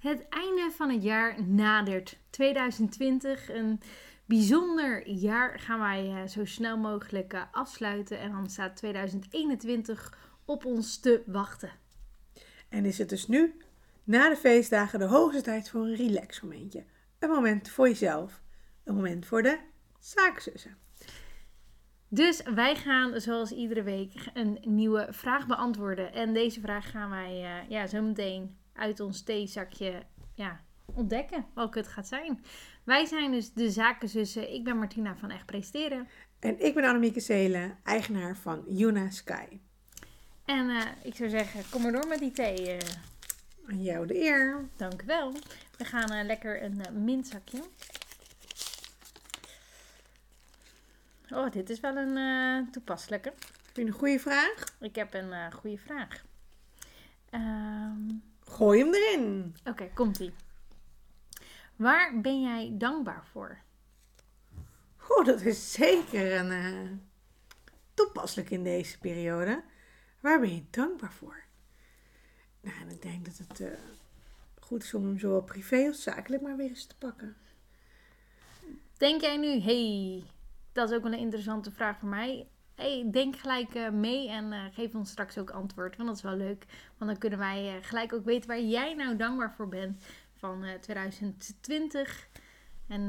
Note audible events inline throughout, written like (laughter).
Het einde van het jaar nadert. 2020, een bijzonder jaar gaan wij eh, zo snel mogelijk eh, afsluiten. En dan staat 2021 op ons te wachten. En is het dus nu, na de feestdagen, de hoogste tijd voor een relaxmomentje. Een moment voor jezelf. Een moment voor de zaakzussen. Dus wij gaan zoals iedere week een nieuwe vraag beantwoorden. En deze vraag gaan wij uh, ja, zo meteen uit ons theezakje ja, ontdekken welke het gaat zijn. Wij zijn dus de zakenzussen. Ik ben Martina van Echt Presteren. En ik ben Annemieke Zelen, eigenaar van Yuna Sky. En uh, ik zou zeggen, kom maar door met die thee. Uh. Aan jou de eer. Dank u wel. We gaan uh, lekker een mintzakje. Oh, dit is wel een toepasselijke. Heb je een goede vraag? Ik heb een goede vraag. Um, Gooi hem erin. Oké, okay, komt-ie. Waar ben jij dankbaar voor? Oh, dat is zeker een uh, toepasselijk in deze periode. Waar ben je dankbaar voor? Nou, en ik denk dat het uh, goed is om hem zowel privé als zakelijk maar weer eens te pakken. Denk jij nu, hey, dat is ook wel een interessante vraag voor mij hey, denk gelijk uh, mee en uh, geef ons straks ook antwoord. Want dat is wel leuk. Want dan kunnen wij uh, gelijk ook weten waar jij nou dankbaar voor bent van 2020. En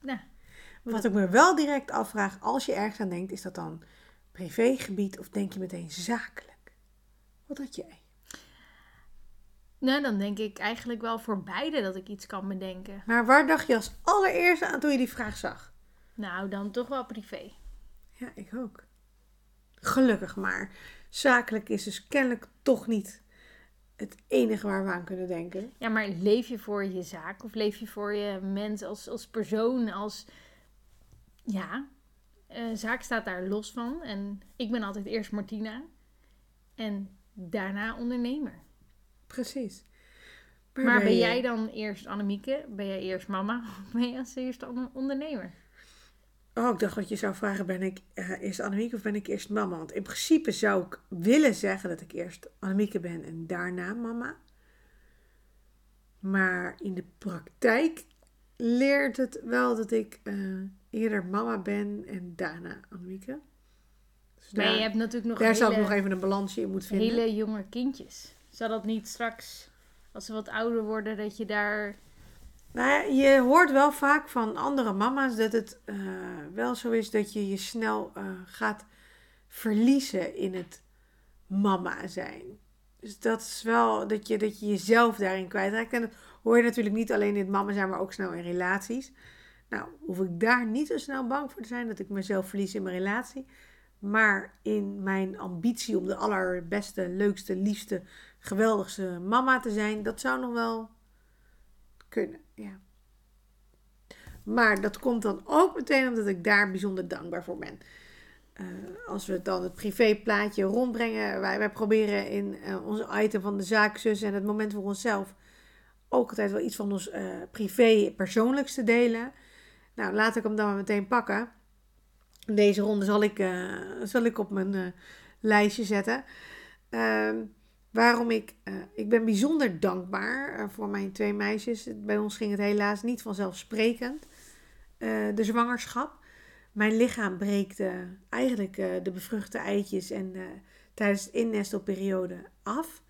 nou. Wat ik me wel direct afvraag, als je ergens aan denkt, is dat dan privégebied of denk je meteen zakelijk? Wat had jij? Nou, dan denk ik eigenlijk wel voor beide dat ik iets kan bedenken. Maar waar dacht je als allereerste aan toen je die vraag zag? Nou, dan toch wel privé. Ja, ik ook. Gelukkig maar. Zakelijk is dus kennelijk toch niet het enige waar we aan kunnen denken. Ja, maar leef je voor je zaak of leef je voor je mens als, als persoon, als... Ja, uh, zaak staat daar los van. En ik ben altijd eerst Martina en daarna ondernemer. Precies. Maar, ben, jij dan eerst Annemieke? Ben jij eerst mama? Of (laughs) ben je als eerste ondernemer? Oh, ik dacht dat je zou vragen, ben ik uh, eerst Annemieke of ben ik eerst mama? Want in principe zou ik willen zeggen dat ik eerst Annemieke ben en daarna mama. Maar in de praktijk leert het wel dat ik uh, eerder mama ben en daarna Annemieke. Dus maar daar, je hebt natuurlijk nog Daar hele, zou ik nog even een balansje in moeten vinden. Hele jonge kindjes. Zou dat niet straks, als ze wat ouder worden, dat je daar nou, je hoort wel vaak van andere mama's dat het uh, wel zo is dat je je snel uh, gaat verliezen in het mama zijn. Dus dat is wel dat je, dat je jezelf daarin kwijtraakt. En dat hoor je natuurlijk niet alleen in het mama zijn, maar ook snel in relaties. Nou, hoef ik daar niet zo snel bang voor te zijn dat ik mezelf verlies in mijn relatie. Maar in mijn ambitie om de allerbeste, leukste, liefste, geweldigste mama te zijn, dat zou nog wel Ja. Maar dat komt dan ook meteen omdat ik daar bijzonder dankbaar voor ben. Uh, als we dan het privéplaatje rondbrengen, wij, wij proberen in uh, onze item van de zaakzus en het moment voor onszelf ook altijd wel iets van ons uh, privé persoonlijks te delen. Nou, laat ik hem dan maar meteen pakken. Deze ronde zal ik, zal ik op mijn lijstje zetten. Ehm, Waarom ik, uh, ik ben bijzonder dankbaar uh, voor mijn twee meisjes. Bij ons ging het helaas niet vanzelfsprekend, uh, de zwangerschap. Mijn lichaam breekt eigenlijk de bevruchte eitjes en tijdens de innestelperiode af.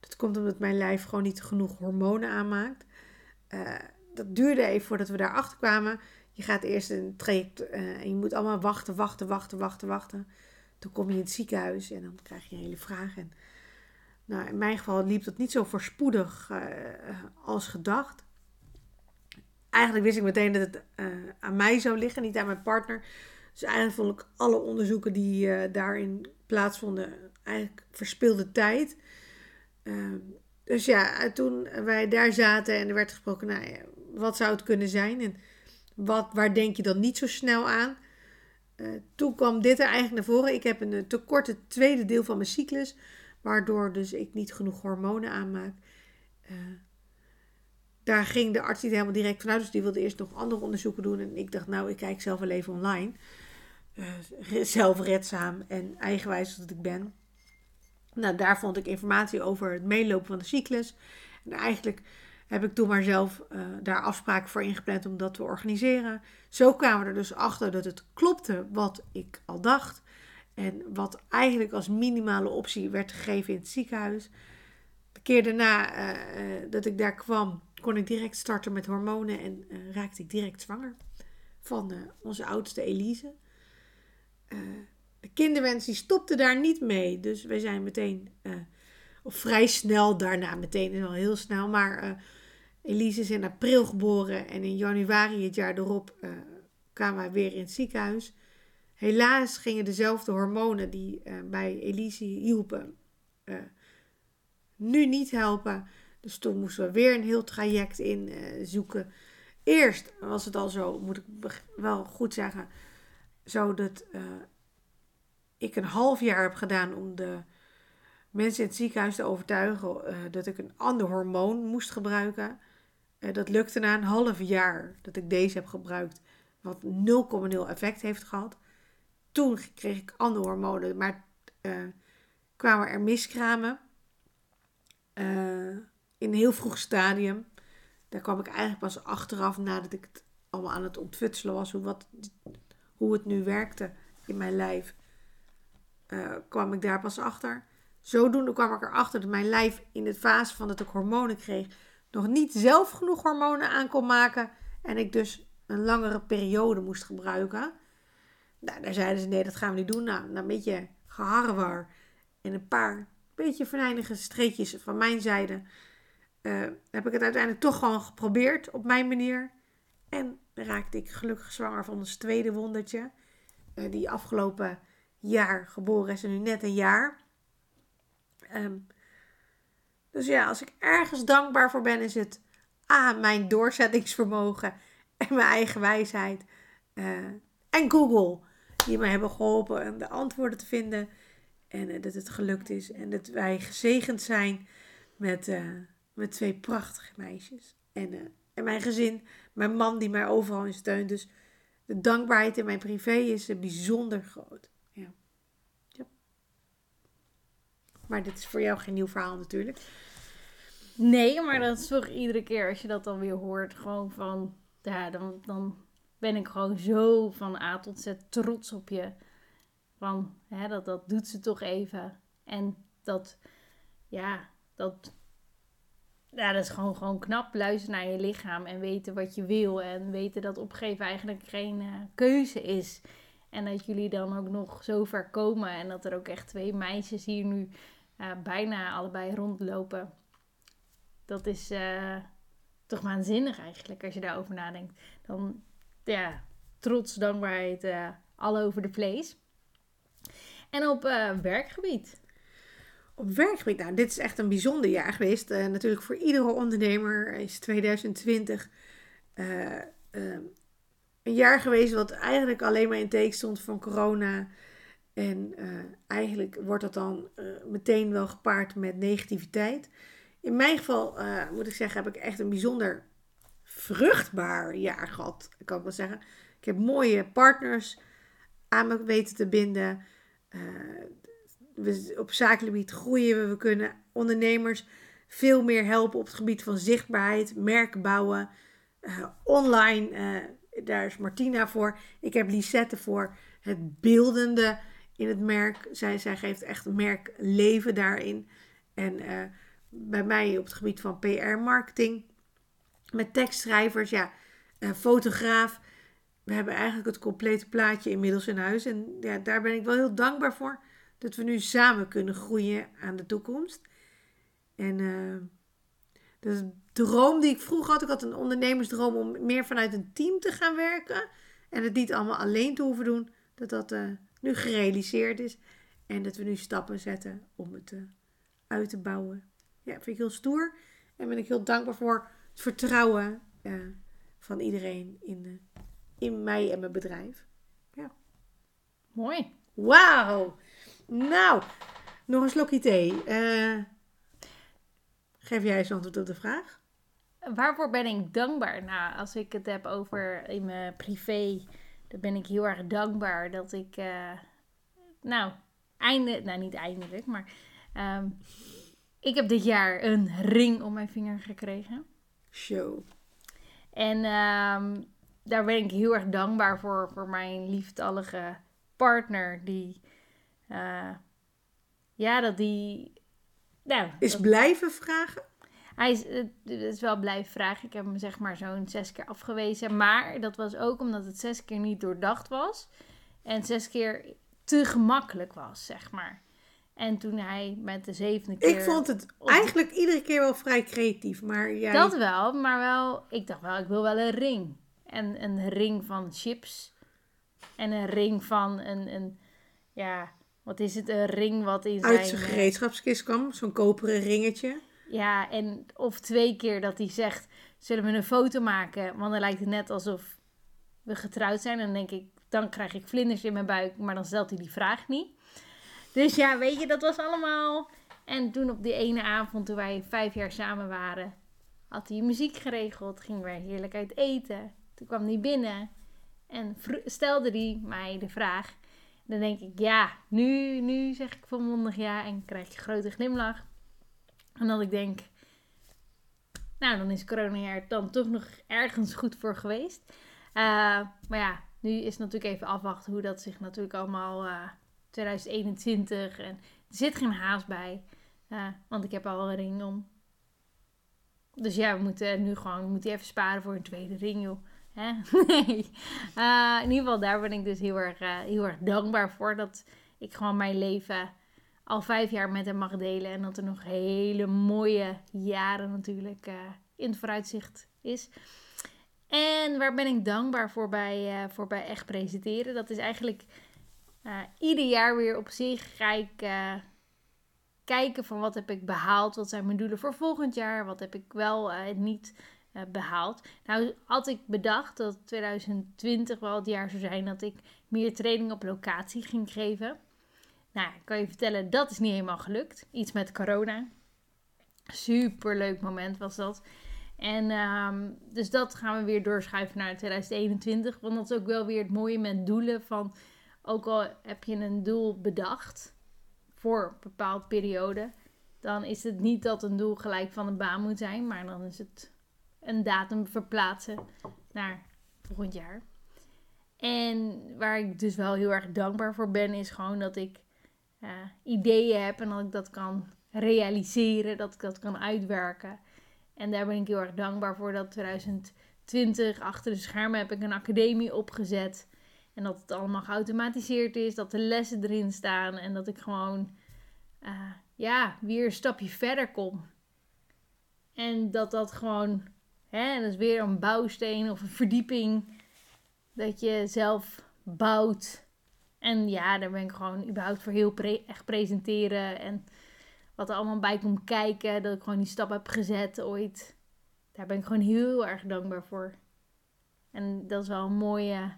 Dat komt omdat mijn lijf gewoon niet genoeg hormonen aanmaakt. dat duurde even voordat we daarachter kwamen. Je gaat eerst een traject en je moet allemaal wachten, wachten, wachten, wachten, wachten. Toen kom je in het ziekenhuis en dan krijg je een hele vraag. En nou, in mijn geval liep dat niet zo voorspoedig uh, als gedacht. Eigenlijk wist ik meteen dat het uh, aan mij zou liggen, niet aan mijn partner. Dus eigenlijk vond ik alle onderzoeken die uh, daarin plaatsvonden eigenlijk verspilde tijd. Ehm, dus ja, toen wij daar zaten en er werd gesproken, nou wat zou het kunnen zijn en wat, waar denk je dan niet zo snel aan? toen kwam dit er eigenlijk naar voren. Ik heb een tekort het tweede deel van mijn cyclus. Waardoor dus ik niet genoeg hormonen aanmaak. Uh, daar ging de arts niet helemaal direct vanuit. Dus die wilde eerst nog andere onderzoeken doen. En ik dacht, nou, ik kijk zelf wel even online. Uh, (laughs) zelfredzaam en eigenwijs dat ik ben. Nou, daar vond ik informatie over het meelopen van de cyclus. En eigenlijk heb ik toen maar zelf uh, daar afspraken voor ingepland om dat te organiseren. Zo kwamen we er dus achter dat het klopte wat ik al dacht. En wat eigenlijk als minimale optie werd gegeven in het ziekenhuis. De keer daarna uh, dat ik daar kwam, kon ik direct starten met hormonen en uh, raakte ik direct zwanger. Van onze oudste Elise. de kinderwens die stopte daar niet mee. Dus wij zijn meteen, of vrij snel daarna, meteen is al heel snel, maar Elise is in april geboren en in januari het jaar erop kwamen we weer in het ziekenhuis. Helaas gingen dezelfde hormonen die uh, bij Elise hielpen, uh, nu niet helpen. Dus toen moesten we weer een heel traject in zoeken. Eerst was het al zo, moet ik wel goed zeggen, zo dat ik een half jaar heb gedaan om de mensen in het ziekenhuis te overtuigen dat ik een ander hormoon moest gebruiken. Dat lukte na een half jaar dat ik deze heb gebruikt, wat 0,0 effect heeft gehad. Toen kreeg ik andere hormonen, maar uh, kwamen er miskramen uh, in een heel vroeg stadium. Daar kwam ik eigenlijk pas achteraf, nadat ik het allemaal aan het ontfutselen was, hoe, wat, hoe het nu werkte in mijn lijf. kwam ik daar pas achter. Zodoende kwam ik erachter dat mijn lijf in de fase van dat ik hormonen kreeg nog niet zelf genoeg hormonen aan kon maken en ik dus een langere periode moest gebruiken. Nou, daar zeiden ze nee, dat gaan we niet doen. Nou, een beetje geharrewar en een paar beetje venijnige streetjes van mijn zijde uh, heb ik het uiteindelijk toch gewoon geprobeerd op mijn manier. En raakte ik gelukkig zwanger van ons tweede wondertje. Uh, die afgelopen jaar geboren is en nu net een jaar. Um, dus ja, als ik ergens dankbaar voor ben, is het A, mijn doorzettingsvermogen en mijn eigen wijsheid. Uh, en Google, die mij hebben geholpen om de antwoorden te vinden. En uh, dat het gelukt is. En dat wij gezegend zijn met, uh, met twee prachtige meisjes. En, en mijn gezin, mijn man die mij overal in steunt. Dus de dankbaarheid in mijn privé is bijzonder groot. Ja. ja. Maar dit is voor jou geen nieuw verhaal natuurlijk. Nee, maar dat is toch iedere keer als je dat dan weer hoort, gewoon van, ja, dan, dan ben ik gewoon zo van A tot Z trots op je. Van, hè, dat, dat doet ze toch even. En dat, ja, dat, ja, dat is gewoon, gewoon knap. Luisteren naar je lichaam en weten wat je wil. En weten dat opgeven eigenlijk geen uh, keuze is. En dat jullie dan ook nog zo ver komen. En dat er ook echt twee meisjes hier nu uh, bijna allebei rondlopen dat is uh, toch waanzinnig eigenlijk als je daarover nadenkt. Dan, ja, trots, dankbaarheid, uh, all over the place. En op uh, werkgebied. Op werkgebied, nou, dit is echt een bijzonder jaar geweest. natuurlijk voor iedere ondernemer is 2020 een jaar geweest wat eigenlijk alleen maar in teken stond van corona. En eigenlijk wordt dat dan meteen wel gepaard met negativiteit. In mijn geval moet ik zeggen, heb ik echt een bijzonder vruchtbaar jaar gehad. Ik kan wel zeggen. Ik heb mooie partners aan me weten te binden. Uh, we, op zakelijk groeien we. We kunnen ondernemers veel meer helpen op het gebied van zichtbaarheid, merk bouwen. Uh, online, daar is Martina voor. Ik heb Lisette voor het beeldende in het merk. Zij, zij geeft echt merk leven daarin. En bij mij op het gebied van PR-marketing. Met tekstschrijvers, ja, uh, fotograaf. We hebben eigenlijk het complete plaatje inmiddels in huis. En ja, daar ben ik wel heel dankbaar voor. Dat we nu samen kunnen groeien aan de toekomst. En uh, de droom die ik vroeger had. Ik had een ondernemersdroom om meer vanuit een team te gaan werken. En het niet allemaal alleen te hoeven doen. Dat dat uh, nu gerealiseerd is. En dat we nu stappen zetten om het uit te bouwen ja, vind ik heel stoer. En ben ik heel dankbaar voor het vertrouwen uh, van iedereen in, uh, in mij en mijn bedrijf. Ja. Mooi. Wauw. Nou, nog een slokje thee. Uh, geef jij eens antwoord op de vraag? Waarvoor ben ik dankbaar? Nou, als ik het heb over in mijn privé, dan ben ik heel erg dankbaar dat ik, nou, einde, nou niet eindelijk, maar um, ik heb dit jaar een ring om mijn vinger gekregen. Show. En ehm, daar ben ik heel erg dankbaar voor, voor mijn lieftallige partner. Die, eh, ja, dat die... Nou, Is dat- blijven vragen? hij is, het is wel blijven vragen. Ik heb hem zeg maar zo'n zes keer afgewezen. Maar dat was ook omdat het zes keer niet doordacht was. En zes keer te gemakkelijk was, zeg maar. En toen hij met de zevende keer... Ik vond het eigenlijk iedere keer wel vrij creatief, maar jij... Dat wel, maar wel... Ik dacht wel, ik wil wel een ring. En een ring van chips. En een ring van een... een ja, wat is het? Een ring wat in zijn... uit zijn eh, gereedschapskist kwam, zo'n koperen ringetje. Ja, en of twee keer dat hij zegt: Zullen we een foto maken? Want dan lijkt het net alsof we getrouwd zijn. En dan denk ik: Dan krijg ik vlinders in mijn buik. Maar dan stelt hij die vraag niet. Dus ja, weet je, dat was allemaal. En toen op die ene avond, toen wij vijf jaar samen waren, had hij muziek geregeld. Gingen wij heerlijk uit eten. Toen kwam hij binnen en stelde hij mij de vraag. Dan denk ik: Ja, nu, nu zeg ik volmondig ja. En krijg je grote glimlach. En dat ik denk, nou, dan is coronajaar dan toch nog ergens goed voor geweest. Eh, maar ja, nu is natuurlijk even afwachten hoe dat zich natuurlijk allemaal eh 2021 en er zit geen haast bij, eh, want ik heb al een ring om. Dus ja, we moeten nu gewoon, even sparen voor een tweede ring, joh. Hè? (laughs) Nee. Eh, in ieder geval, daar ben ik dus heel erg, eh, heel erg dankbaar voor. Dat ik gewoon mijn leven al vijf jaar met hem mag delen. En dat er nog hele mooie jaren natuurlijk in het vooruitzicht is. En waar ben ik dankbaar voor bij, voor bij Echt Presenteren? Dat is eigenlijk eh, ieder jaar weer op zich ga ik eh, kijken van wat heb ik behaald. Wat zijn mijn doelen voor volgend jaar? Wat heb ik wel eh, niet eh, behaald? Nou had ik bedacht dat 2020 wel het jaar zou zijn dat ik meer training op locatie ging geven. Nou, ik kan je vertellen, dat is niet helemaal gelukt. Iets met corona. Super leuk moment was dat. En ehm, dus dat gaan we weer doorschuiven naar 2021. Want dat is ook wel weer het mooie met doelen. Van, ook al heb je een doel bedacht voor een bepaalde periode. Dan is het niet dat een doel gelijk van een baan moet zijn. Maar dan is het een datum verplaatsen naar volgend jaar. En waar ik dus wel heel erg dankbaar voor ben, is gewoon dat ik eh, ideeën heb en dat ik dat kan realiseren, dat ik dat kan uitwerken. En daar ben ik heel erg dankbaar voor dat 2020 achter de schermen heb ik een academie opgezet. En dat het allemaal geautomatiseerd is, dat de lessen erin staan en dat ik gewoon eh, ja, weer een stapje verder kom. En dat dat gewoon, hè, dat is weer een bouwsteen of een verdieping dat je zelf bouwt. En ja, daar ben ik gewoon überhaupt voor heel echt presenteren. En wat er allemaal bij komt kijken. Dat ik gewoon die stap heb gezet ooit. Daar ben ik gewoon heel erg dankbaar voor. En dat is wel een mooie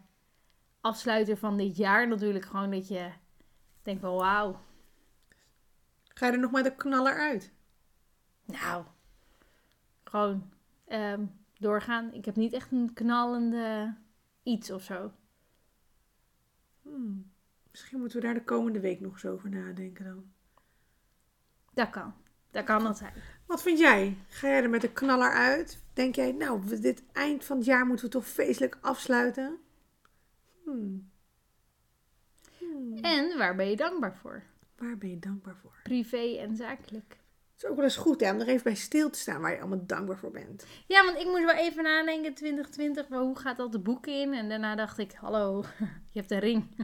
afsluiter van dit jaar natuurlijk. Gewoon dat je denkt van wauw. Ga je er nog met een knaller uit? Nou, gewoon ehm, doorgaan. Ik heb niet echt een knallende iets of zo. Hmm. Misschien moeten we daar de komende week nog eens over nadenken dan. Dat kan. Dat kan dat zijn. Wat vind jij? Ga jij er met een knaller uit? Denk jij, nou, dit eind van het jaar moeten we toch feestelijk afsluiten? Hmm. Hmm. En waar ben je dankbaar voor? Waar ben je dankbaar voor? Privé en zakelijk. Het is ook wel eens goed hè, om er even bij stil te staan waar je allemaal dankbaar voor bent. Ja, want ik moest wel even nadenken, 2020, maar hoe gaat dat de boeken in? En daarna dacht ik, hallo, (laughs) je hebt een ring.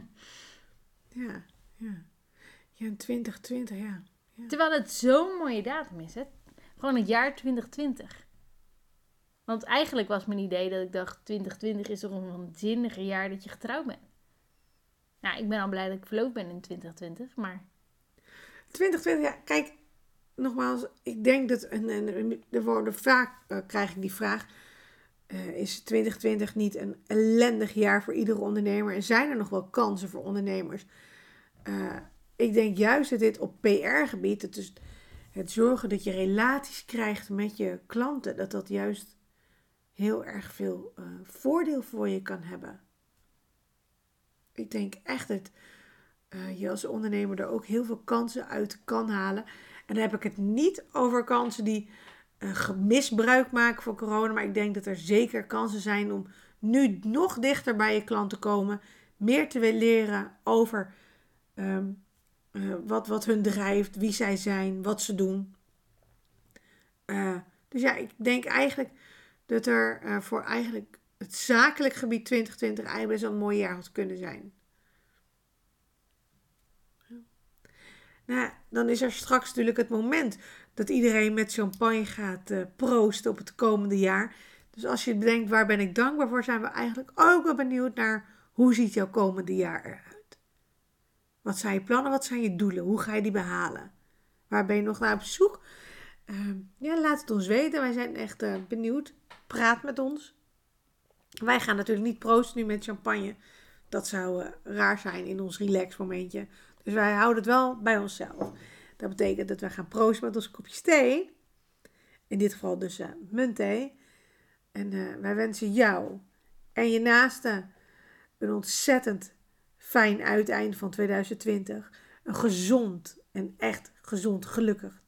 Ja, ja. Ja, in 2020, ja. Terwijl het zo'n mooie datum is, hè? Gewoon het jaar 2020. Want eigenlijk was mijn idee dat ik dacht, 2020 is toch een waanzinnige jaar dat je getrouwd bent. Nou, ik ben al blij dat ik verloofd ben in 2020, maar 2020, ja, kijk, nogmaals, ik denk dat, en, er worden vaak, eh, krijg ik die vraag, eh, is 2020 niet een ellendig jaar voor iedere ondernemer? En zijn er nog wel kansen voor ondernemers? Eh, ik denk juist dat dit op PR-gebied, het, het zorgen dat je relaties krijgt met je klanten, dat dat juist heel erg veel eh, voordeel voor je kan hebben. Ik denk echt dat eh, je als ondernemer er ook heel veel kansen uit kan halen. En dan heb ik het niet over kansen die uh, misbruik maken van corona. Maar ik denk dat er zeker kansen zijn om nu nog dichter bij je klant te komen. Meer te leren over ehm, eh, wat, wat hun drijft, wie zij zijn, wat ze doen. Dus ja, ik denk eigenlijk dat er uh, voor eigenlijk het zakelijk gebied 2020 eigenlijk best wel een mooi jaar had kunnen zijn. Nou, dan is er straks natuurlijk het moment dat iedereen met champagne gaat uh, proosten op het komende jaar. Dus als je bedenkt waar ben ik dankbaar voor, zijn we eigenlijk ook wel benieuwd naar hoe ziet jouw komende jaar eruit. Wat zijn je plannen, wat zijn je doelen, hoe ga je die behalen? Waar ben je nog naar op zoek? Uh, ja, laat het ons weten. Wij zijn echt uh, benieuwd. Praat met ons. Wij gaan natuurlijk niet proosten nu met champagne. Dat zou uh, raar zijn in ons relax momentje. Dus wij houden het wel bij onszelf. Dat betekent dat wij gaan proosten met ons kopje thee. In dit geval dus uh, muntthee. En wij wensen jou en je naaste een ontzettend fijn uiteinde van 2020. Een gezond en echt gezond, gelukkig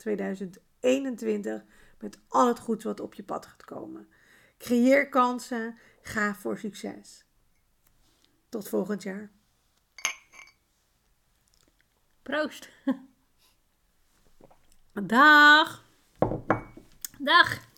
2021. 21 met al het goeds wat op je pad gaat komen. Creëer kansen, ga voor succes. Tot volgend jaar. Proost. (laughs) Dag. Dag.